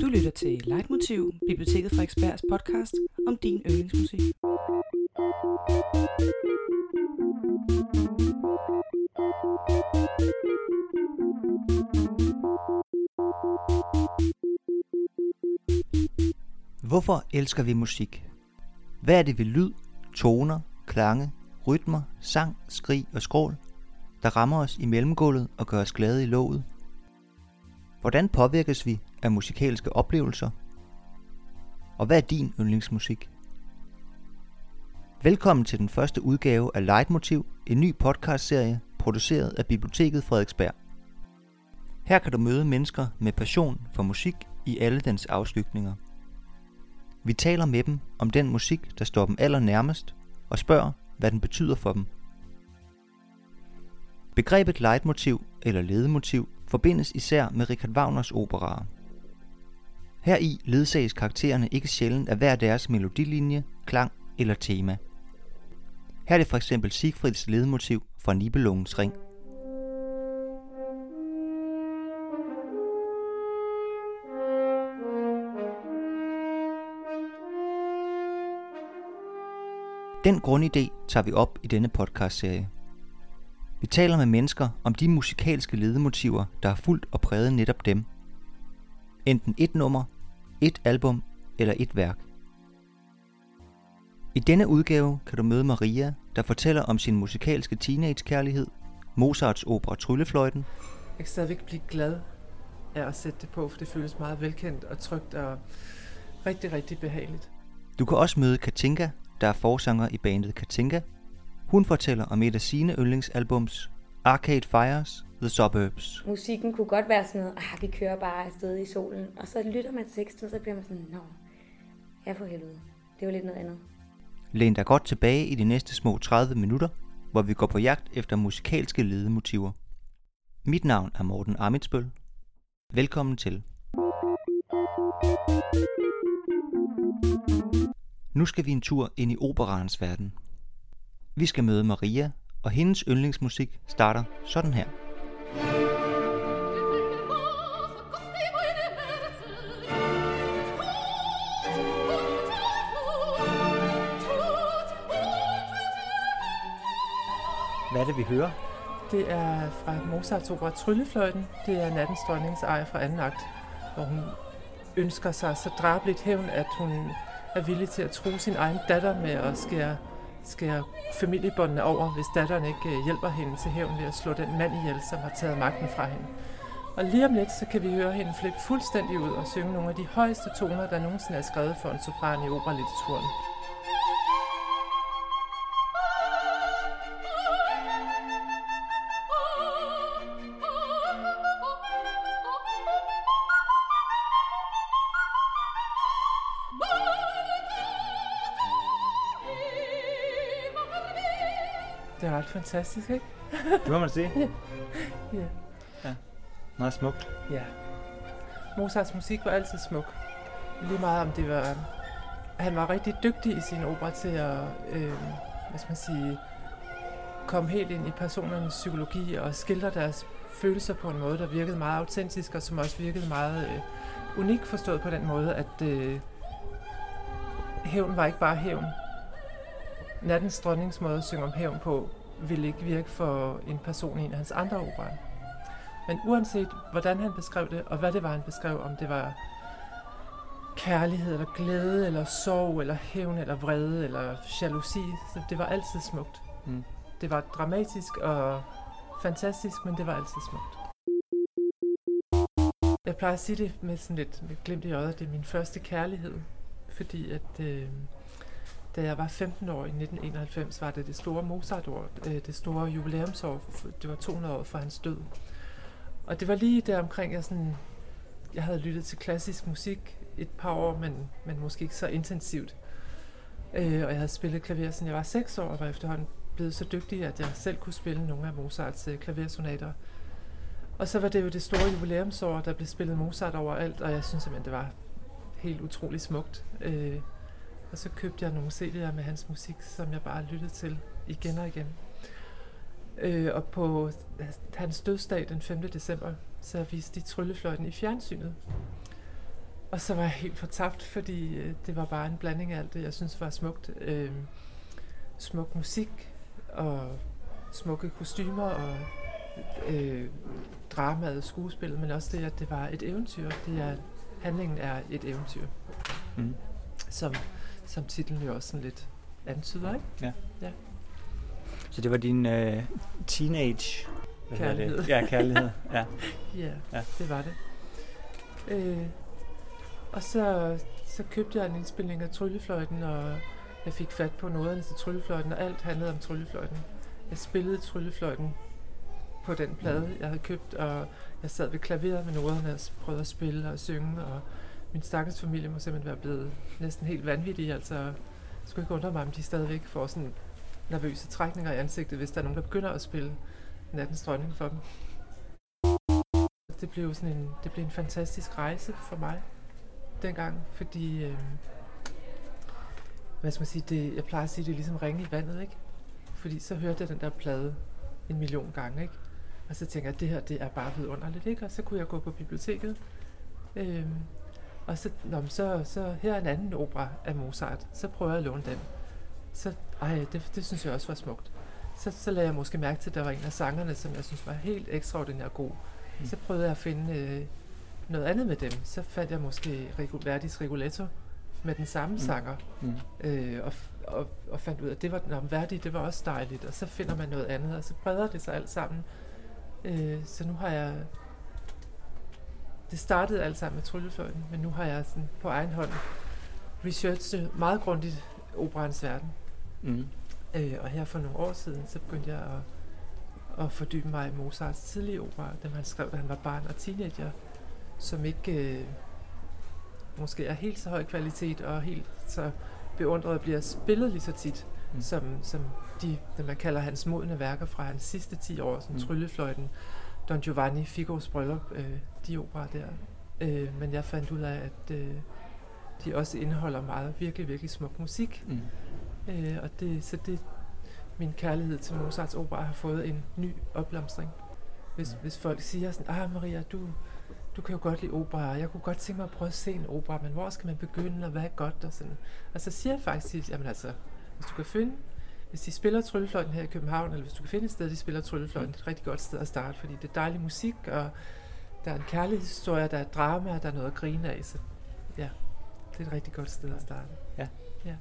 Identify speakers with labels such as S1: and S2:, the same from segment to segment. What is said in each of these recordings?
S1: Du lytter til Leitmotiv, Biblioteket Frederiksbergs podcast om din yndlingsmusik.
S2: Hvorfor elsker vi musik? Hvad er det ved lyd, toner, klange, rytmer, sang, skrig og skrål, der rammer os i mellemgulvet og gør os glade i låget? Hvordan påvirkes vi af musikalske oplevelser? Og hvad er din yndlingsmusik? Velkommen til den første udgave af Leitmotiv, en ny podcastserie produceret af Biblioteket Frederiksberg. Her kan du møde mennesker med passion for musik i alle dens afskygninger. Vi taler med dem om den musik, der står dem allernærmest, og spørger, hvad den betyder for dem. Begrebet leitmotiv eller ledemotiv forbindes især med Richard Wagners operaer. Heri ledsages karaktererne ikke sjældent af hver deres melodilinje, klang eller tema. Her er det for eksempel Siegfrieds ledemotiv fra Nibelungens ring. Den grundidé tager vi op i denne podcastserie. Vi taler med mennesker om de musikalske ledemotiver, der har fulgt og præget netop dem. Enten et nummer, et album eller et værk. I denne udgave kan du møde Maria, der fortæller om sin musikalske teenagekærlighed, Mozarts opera Tryllefløjten,
S3: Jeg kan stadigvæk blive glad af at sætte det på, for det føles meget velkendt og trygt og rigtig, rigtig behageligt.
S2: Du kan også møde Katinka, der er forsanger i bandet Katinka. Hun fortæller om et af sine yndlingsalbums, Arcade Fires, The Suburbs.
S4: Musikken kunne godt være sådan noget, ah, vi kører bare afsted i solen. Og så lytter man til teksten, og så bliver man sådan, nå, ja for helvede. Det var lidt noget andet.
S2: Læn dig godt tilbage i de næste små 30 minutter, hvor vi går på jagt efter musikalske ledemotiver. Mit navn er Morten Amitsbøl. Velkommen til. Nu skal vi en tur ind i operaens verden. Vi skal møde Maria, og hendes yndlingsmusik starter sådan her. Hvad er det, vi hører?
S3: Det er fra Mozarts opera Tryllefløjten. Det er nattens Dronnings ej fra anden akt, hvor hun ønsker sig så drabeligt hævn, at hun er villig til at tro sin egen datter med at skære, skære familiebåndene over, hvis datteren ikke øh, hjælper hende til hævn ved at slå den mand ihjel, som har taget magten fra hende. Og lige om lidt, så kan vi høre hende flippe fuldstændig ud og synge nogle af de højeste toner, der nogensinde er skrevet for en sopran i operalitteraturen. Fantastisk, ikke?
S2: Det må man sige.
S3: Ja.
S2: Meget smukt.
S3: Ja. Mozarts musik var altid smuk. Lige meget om det var... Han var rigtig dygtig i sin opera til at, øh, hvad skal man sige, komme helt ind i personernes psykologi og skildre deres følelser på en måde, der virkede meget autentisk, og som også virkede meget øh, unik forstået på den måde, at øh, hævn var ikke bare hævn. Nattens dronnings måde at synge om hævn på, ville ikke virke for en person i en af hans andre operer. Men uanset hvordan han beskrev det, og hvad det var, han beskrev, om det var kærlighed, eller glæde, eller sorg, eller hævn, eller vrede, eller jalousi, så det var altid smukt.
S2: Mm.
S3: Det var dramatisk og fantastisk, men det var altid smukt. Jeg plejer at sige det med sådan lidt med glimt i øjet, det er min første kærlighed, fordi at øh, da jeg var 15 år i 1991, var det det store Mozart-år, øh, det store jubilæumsår, det var 200 år for hans død. Og det var lige der omkring, jeg sådan, jeg havde lyttet til klassisk musik et par år, men, men måske ikke så intensivt. Øh, og jeg havde spillet klaver, siden jeg var 6 år, og var efterhånden blevet så dygtig, at jeg selv kunne spille nogle af Mozarts øh, klaversonater. Og så var det jo det store jubilæumsår, der blev spillet Mozart overalt, og jeg synes simpelthen, det var helt utrolig smukt. Øh, og så købte jeg nogle CD'er med hans musik, som jeg bare lyttede til igen og igen. Øh, og på hans dødsdag den 5. december, så viste de tryllefløjten i fjernsynet. Og så var jeg helt fortabt, fordi øh, det var bare en blanding af alt det, jeg synes var smukt. Øh, smuk musik og smukke kostymer og øh, dramaet, skuespillet, men også det, at det var et eventyr. Det er, handlingen er et eventyr. Mm. Som, som titlen jo også sådan lidt antyder, ikke?
S2: Ja. ja. Så det var din øh, teenage...
S3: Hvad kærlighed.
S2: Det? Ja, kærlighed. Ja.
S3: ja, ja, det var det. Øh, og så, så købte jeg en indspilning af Tryllefløjten, og jeg fik fat på noderne til Tryllefløjten, og alt handlede om Tryllefløjten. Jeg spillede Tryllefløjten på den plade, jeg havde købt, og jeg sad ved klaveret med noderne og prøvede at spille og synge, og min stakkels familie må simpelthen være blevet næsten helt vanvittig. Altså, jeg skulle ikke undre mig, om de stadigvæk får sådan nervøse trækninger i ansigtet, hvis der er nogen, der begynder at spille nattens dronning for dem. Det blev, sådan en, det blev en fantastisk rejse for mig dengang, fordi øh, hvad skal man sige, det, jeg plejer at sige, det er ligesom ringe i vandet, ikke? Fordi så hørte jeg den der plade en million gange, ikke? Og så tænker jeg, at det her, det er bare vidunderligt, ikke? Og så kunne jeg gå på biblioteket. øh, og så, nå, så, så her er en anden opera af Mozart. Så prøver jeg at låne den. Så, ej, det, det synes jeg også var smukt. Så, så lagde jeg måske mærke til, at der var en af sangerne, som jeg synes var helt ekstraordinært god. Mm. Så prøvede jeg at finde øh, noget andet med dem. Så fandt jeg måske Verdis Rigoletto med den samme mm. sanger. Mm. Øh, og, og, og fandt ud af, at det var, nå, Verdi, det var også dejligt. Og så finder man noget andet, og så breder det sig alt sammen. Øh, så nu har jeg... Det startede alt sammen med tryllefløjten, men nu har jeg sådan på egen hånd researchet meget grundigt operans verden. Mm. Øh, og her for nogle år siden, så begyndte jeg at, at fordybe mig i Mozarts tidlige opera, dem han skrev, da han var barn og teenager, som ikke øh, måske er helt så høj kvalitet og helt så beundret bliver spillet lige så tit, mm. som, som de, det man kalder hans modne værker fra hans sidste 10 år, som mm. Tryllefløjten, Don Giovanni, Figos bryllup, øh, de opera der. Øh, men jeg fandt ud af, at øh, de også indeholder meget virkelig, virkelig smuk musik. Mm. Øh, og det, så det, min kærlighed til Mozarts opera har fået en ny opblomstring. Hvis, mm. hvis folk siger sådan, ah Maria, du, du kan jo godt lide opera, jeg kunne godt tænke mig at prøve at se en opera, men hvor skal man begynde, og hvad er godt, og sådan. Og så siger jeg faktisk, jamen altså, hvis du kan finde, hvis de spiller Tryllefløjten her i København, eller hvis du kan finde et sted, de spiller Tryllefløjten, det er et rigtig godt sted at starte, fordi det er dejlig musik, og der er en kærlighedshistorie, der er drama, der er noget at grine af, så ja, det er et rigtig godt sted at starte.
S2: Ja.
S3: ja.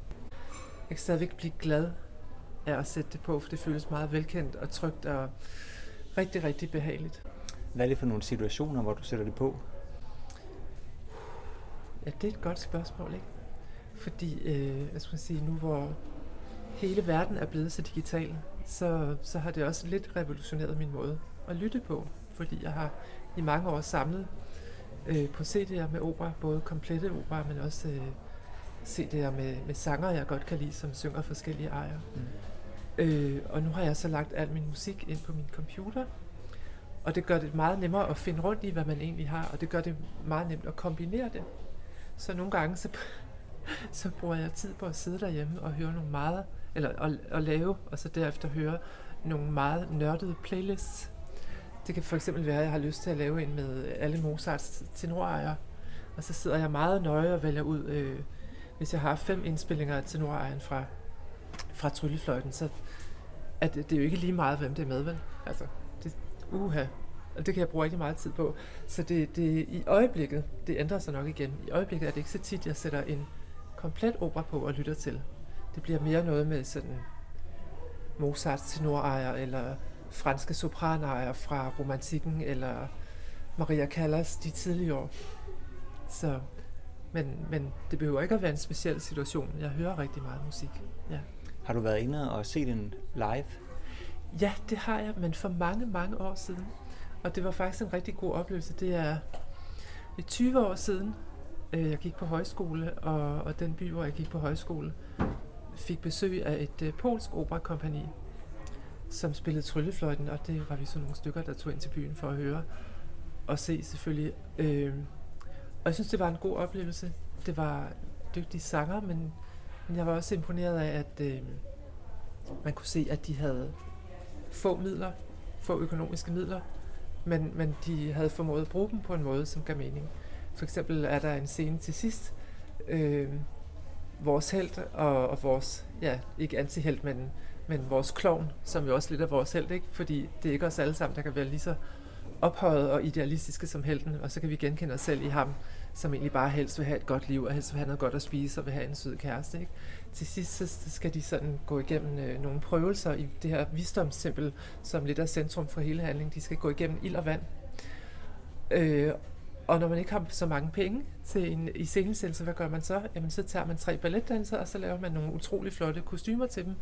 S3: Jeg kan stadigvæk blive glad af at sætte det på, for det føles meget velkendt og trygt og rigtig, rigtig behageligt.
S2: Hvad er det for nogle situationer, hvor du sætter det på?
S3: Ja, det er et godt spørgsmål, ikke? Fordi, øh, jeg skal sige, nu hvor hele verden er blevet så digital, så, så har det også lidt revolutioneret min måde at lytte på. Fordi jeg har i mange år samlet øh, på CD'er med opera, både komplette opera, men også øh, CD'er med, med sanger, jeg godt kan lide, som synger forskellige ejer. Mm. Øh, og nu har jeg så lagt al min musik ind på min computer, og det gør det meget nemmere at finde rundt i, hvad man egentlig har, og det gør det meget nemt at kombinere det. Så nogle gange, så, så bruger jeg tid på at sidde derhjemme og høre nogle meget, eller at, at lave, og så derefter høre nogle meget nørdede playlists. Det kan for eksempel være, at jeg har lyst til at lave en med alle Mozarts tenorejer, og så sidder jeg meget nøje og vælger ud, øh, hvis jeg har fem indspillinger af tenorejeren fra, fra Tryllefløjten, så at det, det er jo ikke lige meget, hvem det er med, vel? Altså, det, uha, og det kan jeg bruge rigtig meget tid på. Så det, det i øjeblikket, det ændrer sig nok igen. I øjeblikket er det ikke så tit, jeg sætter en komplet opera på og lytter til. Det bliver mere noget med sådan Mozarts tenorejer, eller franske sopranejer fra romantikken, eller Maria Callas de tidlige år. Så, men, men det behøver ikke at være en speciel situation. Jeg hører rigtig meget musik. Ja.
S2: Har du været inde og set den live?
S3: Ja, det har jeg, men for mange, mange år siden. Og det var faktisk en rigtig god oplevelse. Det er 20 år siden, øh, jeg gik på højskole, og, og den by, hvor jeg gik på højskole, fik besøg af et øh, polsk operakompani, som spillede Tryllefløjten, og det var vi så nogle stykker, der tog ind til byen for at høre og se selvfølgelig. Øh, og jeg synes, det var en god oplevelse. Det var dygtige sanger, men, men jeg var også imponeret af, at øh, man kunne se, at de havde få midler, få økonomiske midler, men, men de havde formået at bruge dem på en måde, som gav mening. For eksempel er der en scene til sidst, øh, vores held og, og vores, ja, ikke antihelt, men, men vores klovn, som jo også lidt er vores held, ikke? fordi det er ikke os alle sammen, der kan være lige så ophøjet og idealistiske som helten, og så kan vi genkende os selv i ham, som egentlig bare helst vil have et godt liv, og helst vil have noget godt at spise, og vil have en sød kæreste. Ikke? Til sidst så skal de sådan gå igennem øh, nogle prøvelser i det her visdomstempel, som lidt er centrum for hele handlingen. De skal gå igennem ild og vand. Øh, og når man ikke har så mange penge til en iscenesættelse, hvad gør man så? Jamen så tager man tre balletdansere, og så laver man nogle utrolig flotte kostymer til dem,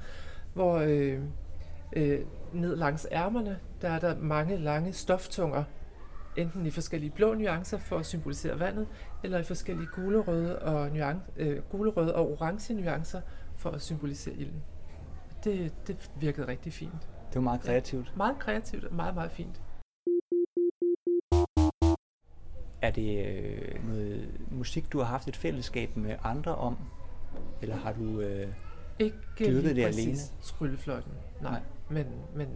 S3: hvor øh, øh, ned langs ærmerne, der er der mange lange stoftunger, enten i forskellige blå nuancer for at symbolisere vandet, eller i forskellige gule, røde og, nuance, øh, gule, røde og orange nuancer for at symbolisere ilden. Det, det virkede rigtig fint.
S2: Det var meget kreativt.
S3: Ja, meget kreativt og meget, meget fint.
S2: Er det øh, noget musik, du har haft et fællesskab med andre om? Eller har du øh,
S3: ikke
S2: dyrket det alene?
S3: Tryllefløjten, nej. nej. Men, men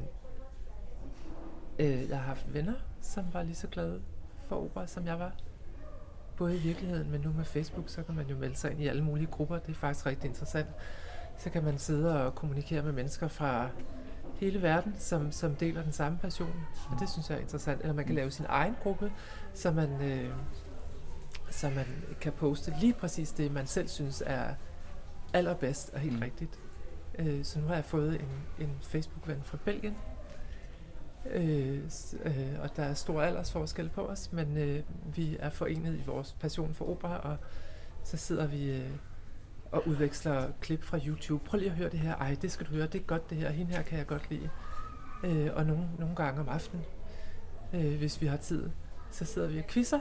S3: øh, jeg har haft venner, som var lige så glade for opera, som jeg var. Både i virkeligheden, men nu med Facebook, så kan man jo melde sig ind i alle mulige grupper. Det er faktisk rigtig interessant. Så kan man sidde og kommunikere med mennesker fra hele verden, som, som deler den samme passion. Og det synes jeg er interessant. Eller man kan lave sin egen gruppe, så man, øh, så man kan poste lige præcis det, man selv synes er allerbedst og helt mm. rigtigt. Øh, så nu har jeg fået en, en Facebook-ven fra Belgien, øh, øh, og der er stor aldersforskel på os, men øh, vi er forenet i vores passion for opera, og så sidder vi øh, og udveksler klip fra YouTube. Prøv lige at høre det her. Ej, det skal du høre. Det er godt det her. Hende her kan jeg godt lide. Øh, og nogle, nogle gange om aftenen, øh, hvis vi har tid, så sidder vi og quizzer.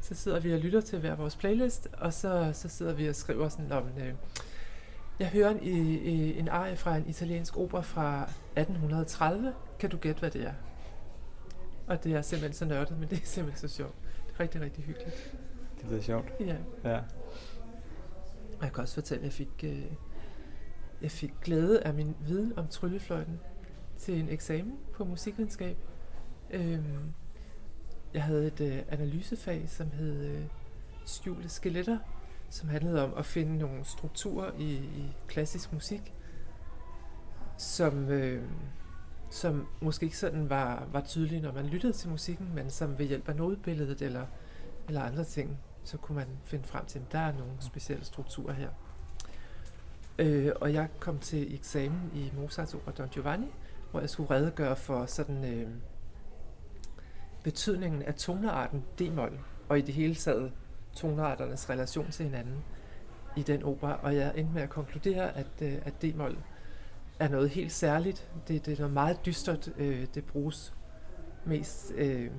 S3: Så sidder vi og lytter til hver vores playlist, og så, så sidder vi og skriver sådan om... Øh, jeg hører en, en arie fra en italiensk opera fra 1830. Kan du gætte, hvad det er? Og det er simpelthen så nørdet, men det er simpelthen så sjovt. Det er rigtig, rigtig hyggeligt.
S2: Det er sjovt.
S3: Ja.
S2: ja.
S3: Og jeg kan også fortælle, at jeg fik, øh, jeg fik glæde af min viden om tryllefløjten til en eksamen på musikvidenskab. Øhm, jeg havde et øh, analysefag, som hed øh, skjulte skeletter, som handlede om at finde nogle strukturer i, i klassisk musik, som, øh, som måske ikke sådan var, var tydelige, når man lyttede til musikken, men som ved hjælp af nodebilledet eller, eller andre ting så kunne man finde frem til, at der er nogle specielle strukturer her. Øh, og jeg kom til eksamen i Mozarts opera Don Giovanni, hvor jeg skulle redegøre for sådan øh, betydningen af tonearten D-mol, og i det hele taget tonearternes relation til hinanden i den opera. Og jeg endte med at konkludere, at, øh, at D-mol er noget helt særligt. Det, det er noget meget dystert. Øh, det bruges mest øh,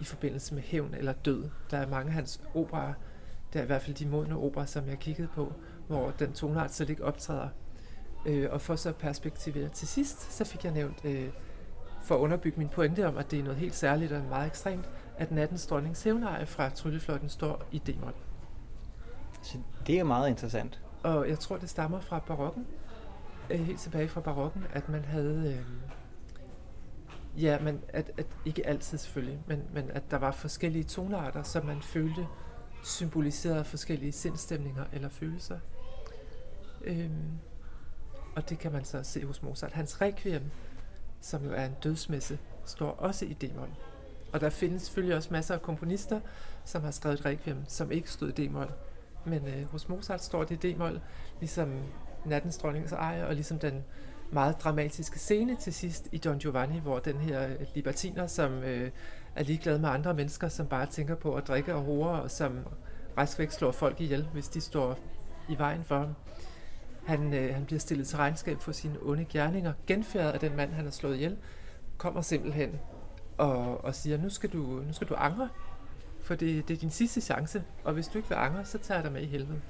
S3: i forbindelse med hævn eller død. Der er mange af hans operer, det er i hvert fald de modne operer, som jeg kiggede på, hvor den tonart slet ikke optræder. Øh, og for så perspektivere til sidst, så fik jeg nævnt, øh, for at underbygge min pointe om, at det er noget helt særligt og meget ekstremt, at nattens dronnings hævneje fra Tryllefløjten står i D-mol.
S2: Så det er meget interessant.
S3: Og jeg tror, det stammer fra barokken, øh, helt tilbage fra barokken, at man havde... Øh, Ja, men at, at ikke altid selvfølgelig, men, men at der var forskellige tonarter, som man følte symboliserede forskellige sindstemninger eller følelser. Øhm, og det kan man så se hos Mozart. Hans requiem, som jo er en dødsmesse, står også i d-mol. Og der findes selvfølgelig også masser af komponister, som har skrevet requiem, som ikke stod i d-mol. Men øh, hos Mozart står det i d-mol, ligesom Nattens dronnings eje, og ligesom den meget dramatiske scene til sidst i Don Giovanni, hvor den her libertiner, som øh, er ligeglad med andre mennesker, som bare tænker på at drikke og hore, og som væk slår folk ihjel, hvis de står i vejen for ham. Han, øh, han bliver stillet til regnskab for sine onde gerninger. Genfærdet af den mand, han har slået ihjel, kommer simpelthen og, og siger, nu skal, du, nu skal du angre, for det, det er din sidste chance, og hvis du ikke vil angre, så tager jeg dig med i helvede.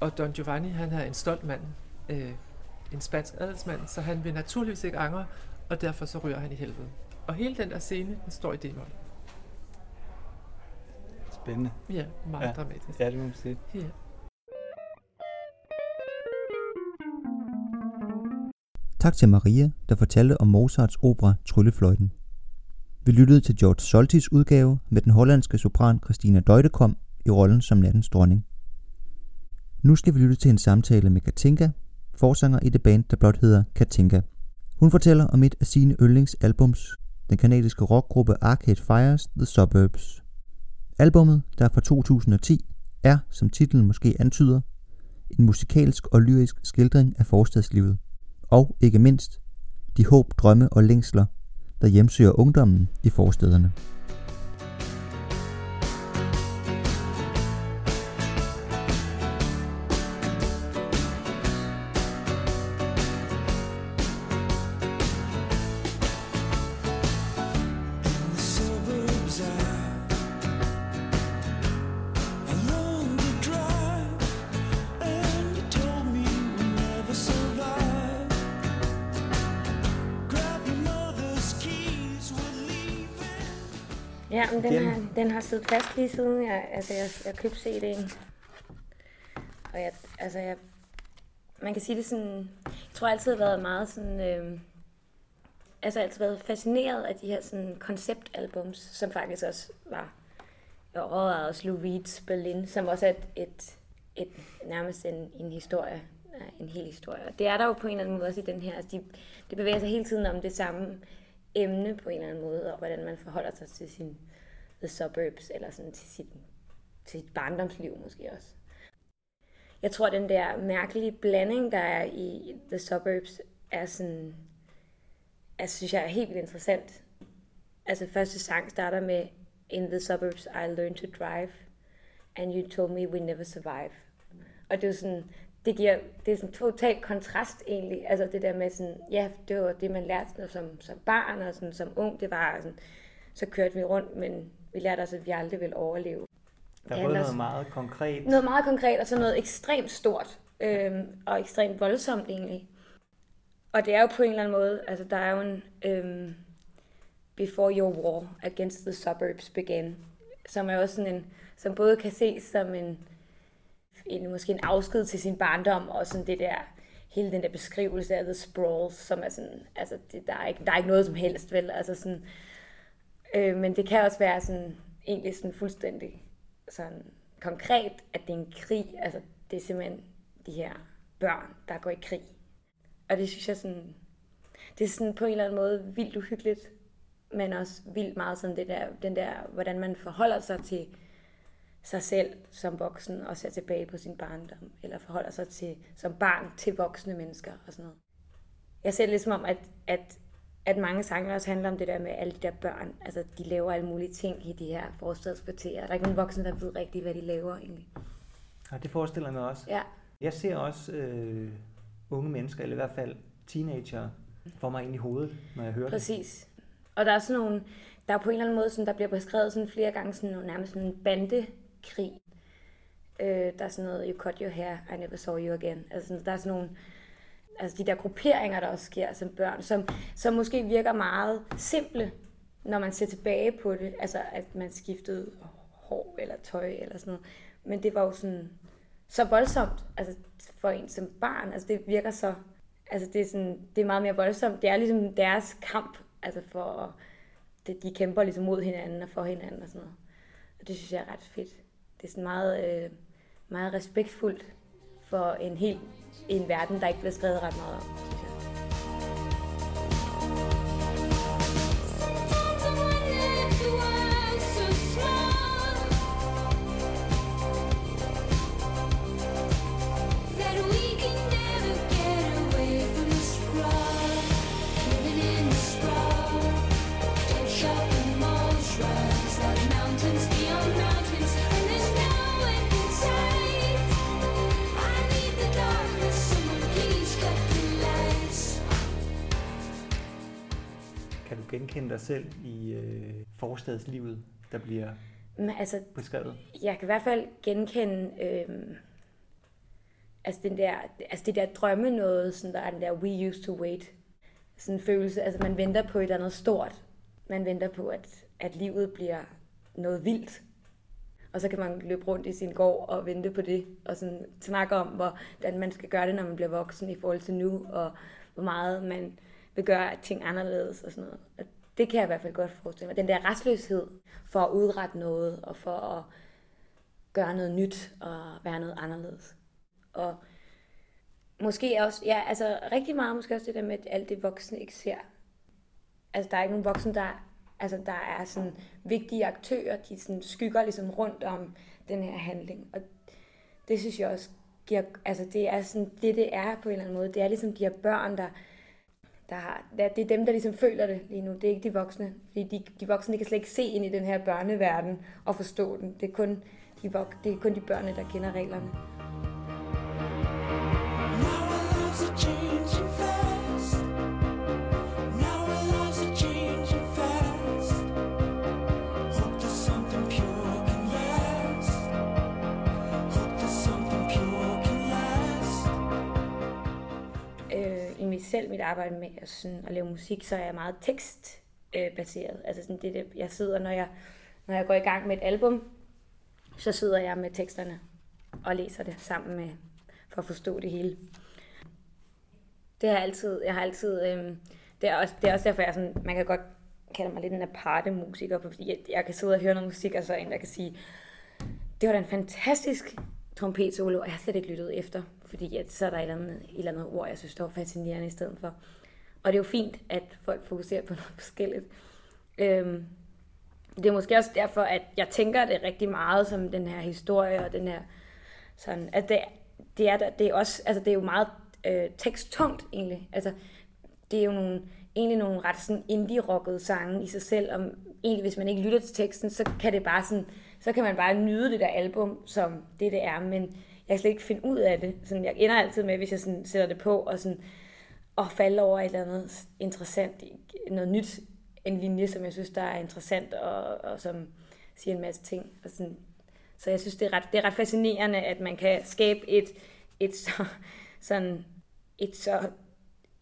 S3: Og Don Giovanni, han er en stolt mand, øh, en spansk adelsmand, så han vil naturligvis ikke angre, og derfor så ryger han i helvede. Og hele den der scene, den står i d-mol.
S2: Spændende.
S3: Ja, meget ja. dramatisk.
S2: Ja, det må man sige. Ja. Tak til Maria, der fortalte om Mozarts opera Tryllefløjten. Vi lyttede til George Soltis udgave med den hollandske sopran Christina Deutekom i rollen som nattens dronning. Nu skal vi lytte til en samtale med Katinka, forsanger i det band, der blot hedder Katinka. Hun fortæller om et af sine yndlingsalbums, den kanadiske rockgruppe Arcade Fires The Suburbs. Albummet, der er fra 2010, er, som titlen måske antyder, en musikalsk og lyrisk skildring af forstadslivet. Og ikke mindst, de håb, drømme og længsler, der hjemsøger ungdommen i forstederne.
S4: Ja, men den
S2: Igen.
S4: har, den har siddet fast lige siden jeg, altså jeg, jeg købte CD'en. Og jeg, altså jeg, man kan sige det sådan, jeg tror jeg altid har været meget sådan, øh, altså altid været fascineret af de her sådan konceptalbums, som faktisk også var, jeg overvejede også Lou Reed's Berlin, som også er et, et, et nærmest en, en historie, en hel historie. Og det er der jo på en eller anden måde også i den her, altså de, det bevæger sig hele tiden om det samme emne på en eller anden måde, og hvordan man forholder sig til sin the suburbs, eller sådan til sit, til sit barndomsliv måske også. Jeg tror, den der mærkelige blanding, der er i The Suburbs, er sådan, altså synes jeg er helt vildt interessant. Altså første sang starter med In the suburbs I learned to drive, and you told me we never survive. Og det er sådan, det giver, det er sådan total kontrast egentlig, altså det der med sådan, ja, det var det, man lærte sådan, som, som barn og sådan, som ung, det var sådan, så kørte vi rundt, men vi lærte også, at vi aldrig ville overleve.
S2: Der er både
S4: os-
S2: noget meget konkret.
S4: Noget meget konkret, og så noget ekstremt stort, øhm, og ekstremt voldsomt egentlig. Og det er jo på en eller anden måde, altså der er jo en øhm, Before Your War Against the Suburbs Began, som er også sådan en, som både kan ses som en, en måske en afsked til sin barndom, og sådan det der, hele den der beskrivelse af The Sprawls, som er sådan, altså det, der, er ikke, der er ikke noget som helst, vel, altså sådan, øh, men det kan også være sådan, egentlig sådan fuldstændig sådan konkret, at det er en krig, altså det er simpelthen de her børn, der går i krig. Og det synes jeg sådan, det er sådan på en eller anden måde vildt uhyggeligt, men også vildt meget sådan det der, den der, hvordan man forholder sig til sig selv som voksen og ser tilbage på sin barndom, eller forholder sig til, som barn til voksne mennesker og sådan noget. Jeg ser det ligesom om, at, at, at mange sange også handler om det der med alle de der børn, altså de laver alle mulige ting i de her forstadskvarterer. Der er ikke nogen voksne, der ved rigtigt, hvad de laver egentlig.
S2: Ja, det forestiller mig også.
S4: Ja,
S2: Jeg ser også øh, unge mennesker, eller i hvert fald teenager, for mig ind i hovedet, når jeg hører det.
S4: Præcis. Og der er sådan nogle, der er på en eller anden måde, sådan, der bliver beskrevet sådan flere gange sådan nogle, nærmest sådan en krig. Øh, der er sådan noget, you cut your hair, I never saw you again. Altså, der er sådan nogle, altså de der grupperinger, der også sker som børn, som, som måske virker meget simple, når man ser tilbage på det. Altså, at man skiftede hår eller tøj eller sådan noget. Men det var jo sådan, så voldsomt, altså for en som barn. Altså det virker så, altså det er, sådan, det er meget mere voldsomt. Det er ligesom deres kamp, altså for, det, de kæmper ligesom mod hinanden og for hinanden og sådan noget. Og det synes jeg er ret fedt. Det er sådan meget, øh, meget respektfuldt for en hel en verden, der ikke bliver skrevet ret meget om,
S2: genkende dig selv i øh, forstadslivet, der bliver
S4: Men altså,
S2: beskrevet?
S4: jeg kan i hvert fald genkende øhm, altså, den der, altså det der drømme noget, sådan der er den der we used to wait. Sådan en følelse, altså man venter på et eller andet stort. Man venter på, at, at livet bliver noget vildt. Og så kan man løbe rundt i sin gård og vente på det, og sådan snakke om, hvordan man skal gøre det, når man bliver voksen i forhold til nu, og hvor meget man vil gøre ting anderledes og sådan noget. Og det kan jeg i hvert fald godt forestille mig. Den der restløshed for at udrette noget og for at gøre noget nyt og være noget anderledes. Og måske også, ja, altså rigtig meget måske også det der med, at alt det voksne ikke ser. Altså der er ikke nogen voksne, der, altså, der er sådan vigtige aktører, de sådan skygger ligesom rundt om den her handling. Og det synes jeg også giver, altså det er sådan, det det er på en eller anden måde. Det er ligesom de her børn, der, der har, der, det er dem, der ligesom føler det lige nu. Det er ikke de voksne. Fordi de, de voksne de kan slet ikke se ind i den her børneverden og forstå den. Det er kun de, vok, det er kun de børn, der kender reglerne.
S5: Now
S4: I love the selv mit arbejde med at, sådan, at lave musik, så er jeg meget tekstbaseret. Baseret. altså sådan det, det, jeg sidder, når jeg, når jeg går i gang med et album, så sidder jeg med teksterne og læser det sammen med, for at forstå det hele. Det har jeg altid, jeg har altid, øh, det, er også, det er også derfor, jeg er sådan, man kan godt kalde mig lidt en aparte musiker, fordi jeg, jeg kan sidde og høre noget musik, og så er en, der kan sige, det var da en fantastisk trompetsolo, og jeg har slet ikke lyttet efter, fordi at, så er der et eller, andet, et eller andet ord, jeg synes, der var fascinerende i stedet for. Og det er jo fint, at folk fokuserer på noget forskelligt. Øhm, det er måske også derfor, at jeg tænker det rigtig meget som den her historie og den her sådan, at det, det er, der- det er også, altså det er jo meget øh, teksttungt egentlig. Altså, det er jo nogle, egentlig nogle ret sådan indie-rockede sange i sig selv, om egentlig hvis man ikke lytter til teksten, så kan det bare sådan, så kan man bare nyde det der album, som det det er, men jeg kan slet ikke finde ud af det. Sådan, jeg ender altid med, hvis jeg sådan sætter det på, og sådan, og falde over et eller andet interessant, noget nyt, en linje, som jeg synes, der er interessant, og, og som siger en masse ting. Og sådan, så jeg synes, det er, ret, det er ret fascinerende, at man kan skabe et, et så, sådan, et så,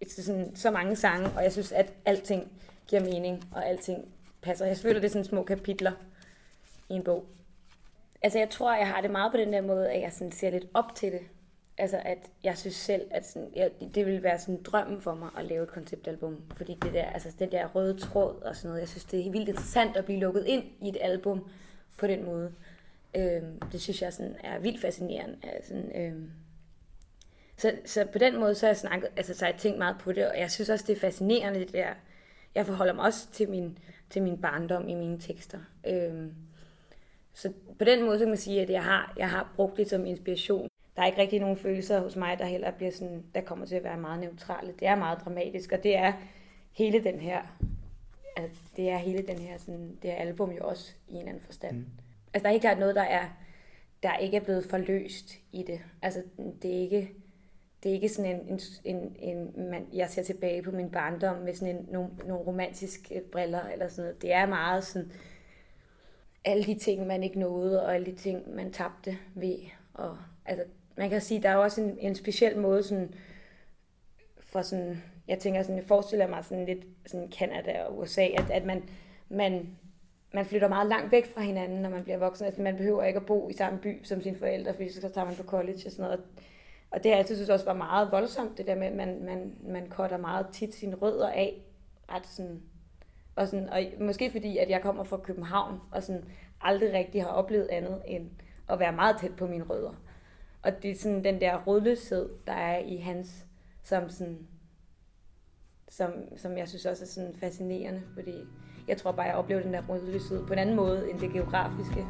S4: et sådan, så mange sange, og jeg synes, at alting giver mening, og alting passer. Jeg føler, det er sådan små kapitler i en bog. Altså, jeg tror, jeg har det meget på den der måde, at jeg sådan ser lidt op til det. Altså, at jeg synes selv, at sådan, jeg, det ville være sådan drømmen for mig at lave et konceptalbum. Fordi det der, altså, den der røde tråd og sådan noget, jeg synes, det er vildt interessant at blive lukket ind i et album på den måde. Øhm, det synes jeg sådan er vildt fascinerende. Altså, øhm, så, så på den måde, så har jeg, snakket, altså, så har jeg tænkt meget på det, og jeg synes også, det er fascinerende, det der. Jeg forholder mig også til min, til min barndom i mine tekster. Øhm, så på den måde, så kan man sige, at jeg har, jeg har brugt det som inspiration. Der er ikke rigtig nogen følelser hos mig, der heller bliver sådan, der kommer til at være meget neutrale. Det er meget dramatisk, og det er hele den her, altså, det er hele den her, sådan, det her album jo også i en eller anden forstand. Mm. Altså der er helt klart noget, der er, der ikke er blevet forløst i det. Altså det er ikke, det er ikke sådan en, en, en, en man, jeg ser tilbage på min barndom med sådan en, nogle, nogle romantiske briller eller sådan noget. Det er meget sådan, alle de ting, man ikke nåede, og alle de ting, man tabte ved. Og, altså, man kan sige, der er jo også en, en speciel måde sådan, for sådan, jeg tænker sådan, jeg forestiller mig sådan lidt sådan Canada og USA, at, at man, man, man flytter meget langt væk fra hinanden, når man bliver voksen. Altså, man behøver ikke at bo i samme by som sine forældre, fordi så tager man på college og sådan noget. Og det har jeg altid synes også var meget voldsomt, det der med, at man, man, man cutter meget tit sine rødder af. Ret sådan, og, sådan, og måske fordi, at jeg kommer fra København, og sådan aldrig rigtig har oplevet andet end at være meget tæt på mine rødder. Og det er sådan den der rødløshed, der er i hans, som sådan, som, som jeg synes også er sådan fascinerende, fordi jeg tror bare, jeg oplever den der rødløshed på en anden måde end det geografiske.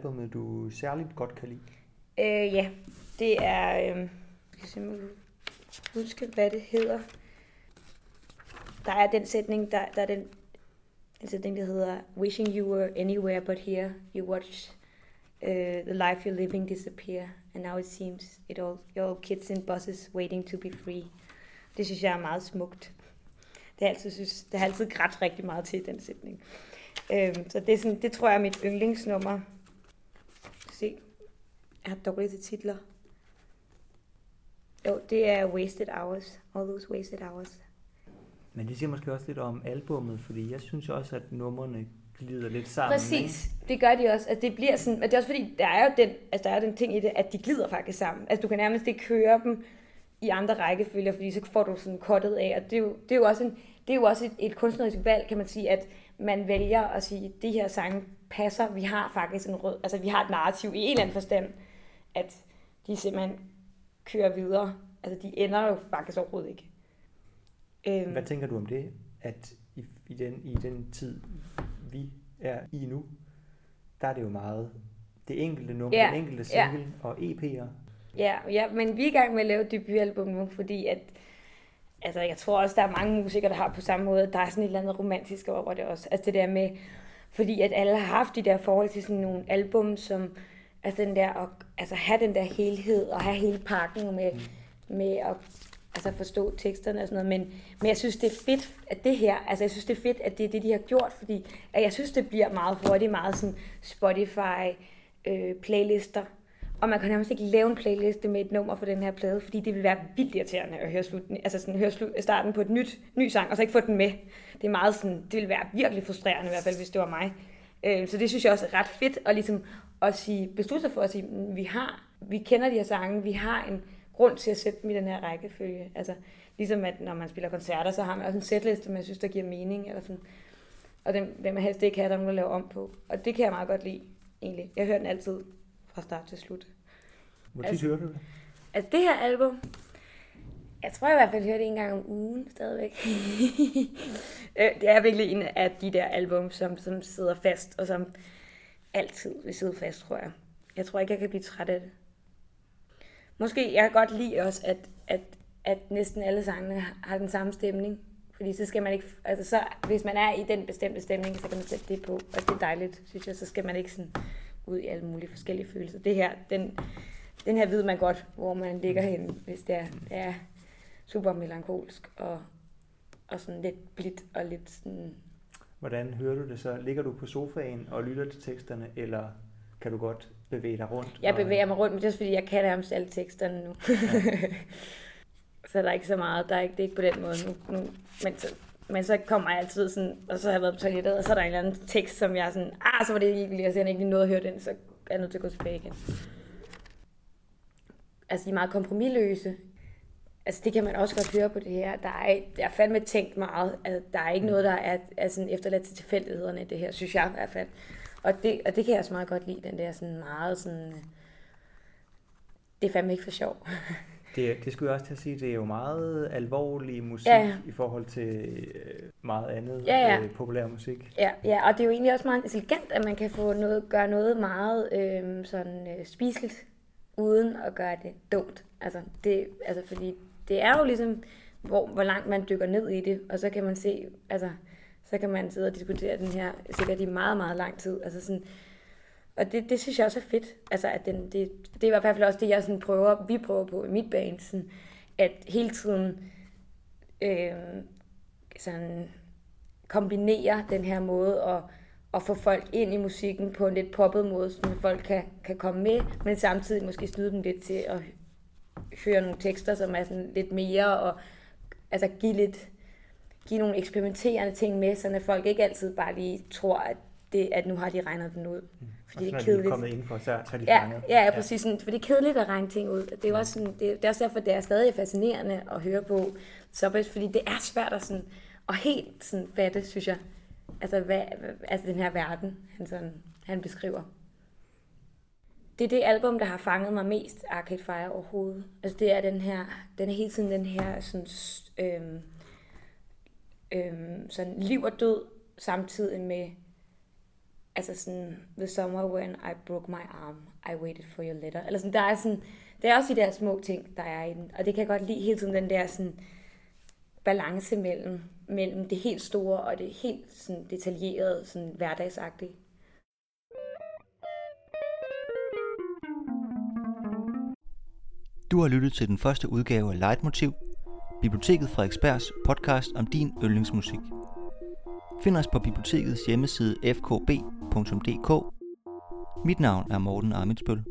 S2: Albumet, du særligt godt kan lide?
S4: Øh, ja, det er... Øh, jeg simpelthen huske, hvad det hedder. Der er den sætning, der, der er den, den sætning, der hedder Wishing you were anywhere but here. You watch uh, øh, the life you're living disappear. And now it seems it all, you're all kids in buses waiting to be free. Det synes jeg er meget smukt. Det har altid, synes, det har altid grædt rigtig meget til den sætning. Øhm, så det, er sådan, det tror jeg er mit yndlingsnummer. Jeg har dårligt til titler. Jo, det er Wasted Hours. All those Wasted Hours.
S2: Men det siger måske også lidt om albummet, fordi jeg synes også, at numrene glider lidt sammen.
S4: Præcis, det gør de også. Altså, det bliver sådan, og det er også fordi, der er jo den, altså, der er den ting i det, at de glider faktisk sammen. Altså, du kan nærmest ikke køre dem i andre rækkefølger, fordi så får du sådan kottet af, og det er jo, det er jo også, en, det er jo også et, et kunstnerisk valg, kan man sige, at man vælger at sige, at de her sange passer, vi har faktisk en rød, altså vi har et narrativ i en eller anden forstand, at de simpelthen kører videre. Altså, de ender jo faktisk overhovedet ikke. Øhm,
S2: Hvad tænker du om det, at i, i, den, i den tid, vi er i nu, der er det jo meget det enkelte nummer,
S4: Ja,
S2: den enkelte
S4: ja.
S2: single og EP'er.
S4: Ja, ja, men vi er i gang med at lave et debutalbum nu, fordi at, altså jeg tror også, der er mange musikere, der har på samme måde, der er sådan et eller andet romantisk over det også. Altså det der med, fordi at alle har haft de der forhold til sådan nogle album, som, altså den der, at, altså have den der helhed, og have hele pakken med, mm. med at altså forstå teksterne og sådan noget, men, men jeg synes, det er fedt, at det her, altså jeg synes, det er fedt, at det er det, de har gjort, fordi at jeg synes, det bliver meget hurtigt, meget sådan Spotify, øh, playlister, og man kan nærmest ikke lave en playliste med et nummer på den her plade, fordi det vil være vildt irriterende at høre, slut, altså sådan, høre slut, starten på et nyt, ny sang, og så ikke få den med. Det er meget sådan, det vil være virkelig frustrerende i hvert fald, hvis det var mig. Øh, så det synes jeg også er ret fedt at, ligesom, at sige, beslutte sig for at sige, "Mm, vi har, vi kender de her sange, vi har en grund til at sætte dem i den her rækkefølge. Altså, ligesom at når man spiller koncerter, så har man også en setliste, man synes, der giver mening. Eller sådan. Og den vil man helst ikke have, der er nogen, der laver om på. Og det kan jeg meget godt lide, egentlig. Jeg hører den altid fra start til slut.
S2: Hvor tit
S4: Altså-
S2: hører du det?
S4: Altså det her album, jeg tror jeg i hvert fald, jeg hører det en gang om ugen stadigvæk. Øh, det er virkelig en af de der album, som, som sidder fast, og som altid vil sidde fast, tror jeg. Jeg tror ikke, jeg kan blive træt af det. Måske, jeg kan godt lide også, at, at, at næsten alle sangene har den samme stemning. Fordi så skal man ikke, altså så, hvis man er i den bestemte stemning, så kan man sætte det på, og det er dejligt, synes jeg, så skal man ikke sådan ud i alle mulige forskellige følelser. Det her, den, den her ved man godt, hvor man ligger hen, hvis det er, det er super melankolsk og, og sådan lidt blidt og lidt sådan...
S2: Hvordan hører du det så? Ligger du på sofaen og lytter til teksterne, eller kan du godt bevæge dig rundt?
S4: Jeg
S2: og-
S4: bevæger mig rundt, men det er også fordi, jeg kan nærmest alle teksterne nu. så der er ikke så meget, der er ikke, det er ikke på den måde nu. nu men, så, men så kommer jeg altid sådan, og så har jeg været på toilettet, og så er der en eller anden tekst, som jeg er sådan, ah, så var det ikke lige, og så jeg ikke nået at høre den, så er jeg nødt til at gå tilbage igen. Altså, de er meget kompromilløse. Altså, det kan man også godt høre på det her. Der er, der er fandme tænkt meget. Altså, der er ikke noget, der er, er sådan efterladt til tilfældighederne, i det her, synes jeg i hvert fald. Og det, og det kan jeg også meget godt lide, den der sådan meget sådan... Det er fandme ikke for sjov.
S2: Det, det skulle jeg også til at sige, det er jo meget alvorlig musik
S4: Ja, ja.
S2: i forhold til øh, meget andet
S4: Ja, ja.
S2: Øh, populær musik.
S4: Ja, ja, og det er jo egentlig også meget intelligent, at man kan få noget, gøre noget meget øh, sådan øh, spiseligt, uden at gøre det dumt. Altså, det, altså, fordi det er jo ligesom, hvor, hvor langt man dykker ned i det, og så kan man se, altså, så kan man sidde og diskutere den her sikkert i meget, meget lang tid. Altså sådan, og det, det synes jeg også er fedt. Altså, at den, det, det er i hvert fald også det, jeg sådan prøver, vi prøver på i mit band, sådan, at hele tiden øh, sådan, kombinere den her måde og, og få folk ind i musikken på en lidt poppet måde, så folk kan, kan komme med, men samtidig måske snyde dem lidt til at høre nogle tekster, som er sådan lidt mere, og altså give lidt give nogle eksperimenterende ting med, så folk ikke altid bare lige tror, at, det, at nu har de regnet den ud. Fordi det
S2: og
S4: er
S2: så når de er
S4: kedeligt.
S2: kommet indenfor, så, så er de
S4: Ja,
S2: fanget.
S4: ja, ja, præcis. Sådan, for det er kedeligt at regne ting ud. Det er, jo også sådan, det, det er også derfor, det er stadig fascinerende at høre på Subways, fordi det er svært at, sådan, at helt sådan fatte, synes jeg. Altså, hvad, altså den her verden, han, sådan, han beskriver. Det er det album, der har fanget mig mest, Arcade Fire overhovedet. Altså det er den her, den er hele tiden den her sådan, øhm, øhm, sådan liv og død, samtidig med altså sådan, the summer when I broke my arm, I waited for your letter. Eller sådan, der er sådan, det er også de der små ting, der er i den. Og det kan jeg godt lide hele tiden, den der sådan balance mellem, mellem det helt store og det helt sådan detaljerede, sådan hverdagsagtige.
S2: Du har lyttet til den første udgave af Leitmotiv, Biblioteket Frederiksbergs podcast om din yndlingsmusik. Find os på bibliotekets hjemmeside fkb.dk. Mit navn er Morten Amitsbøl.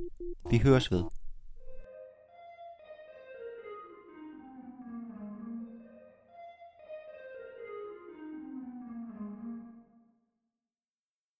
S2: Vi høres ved.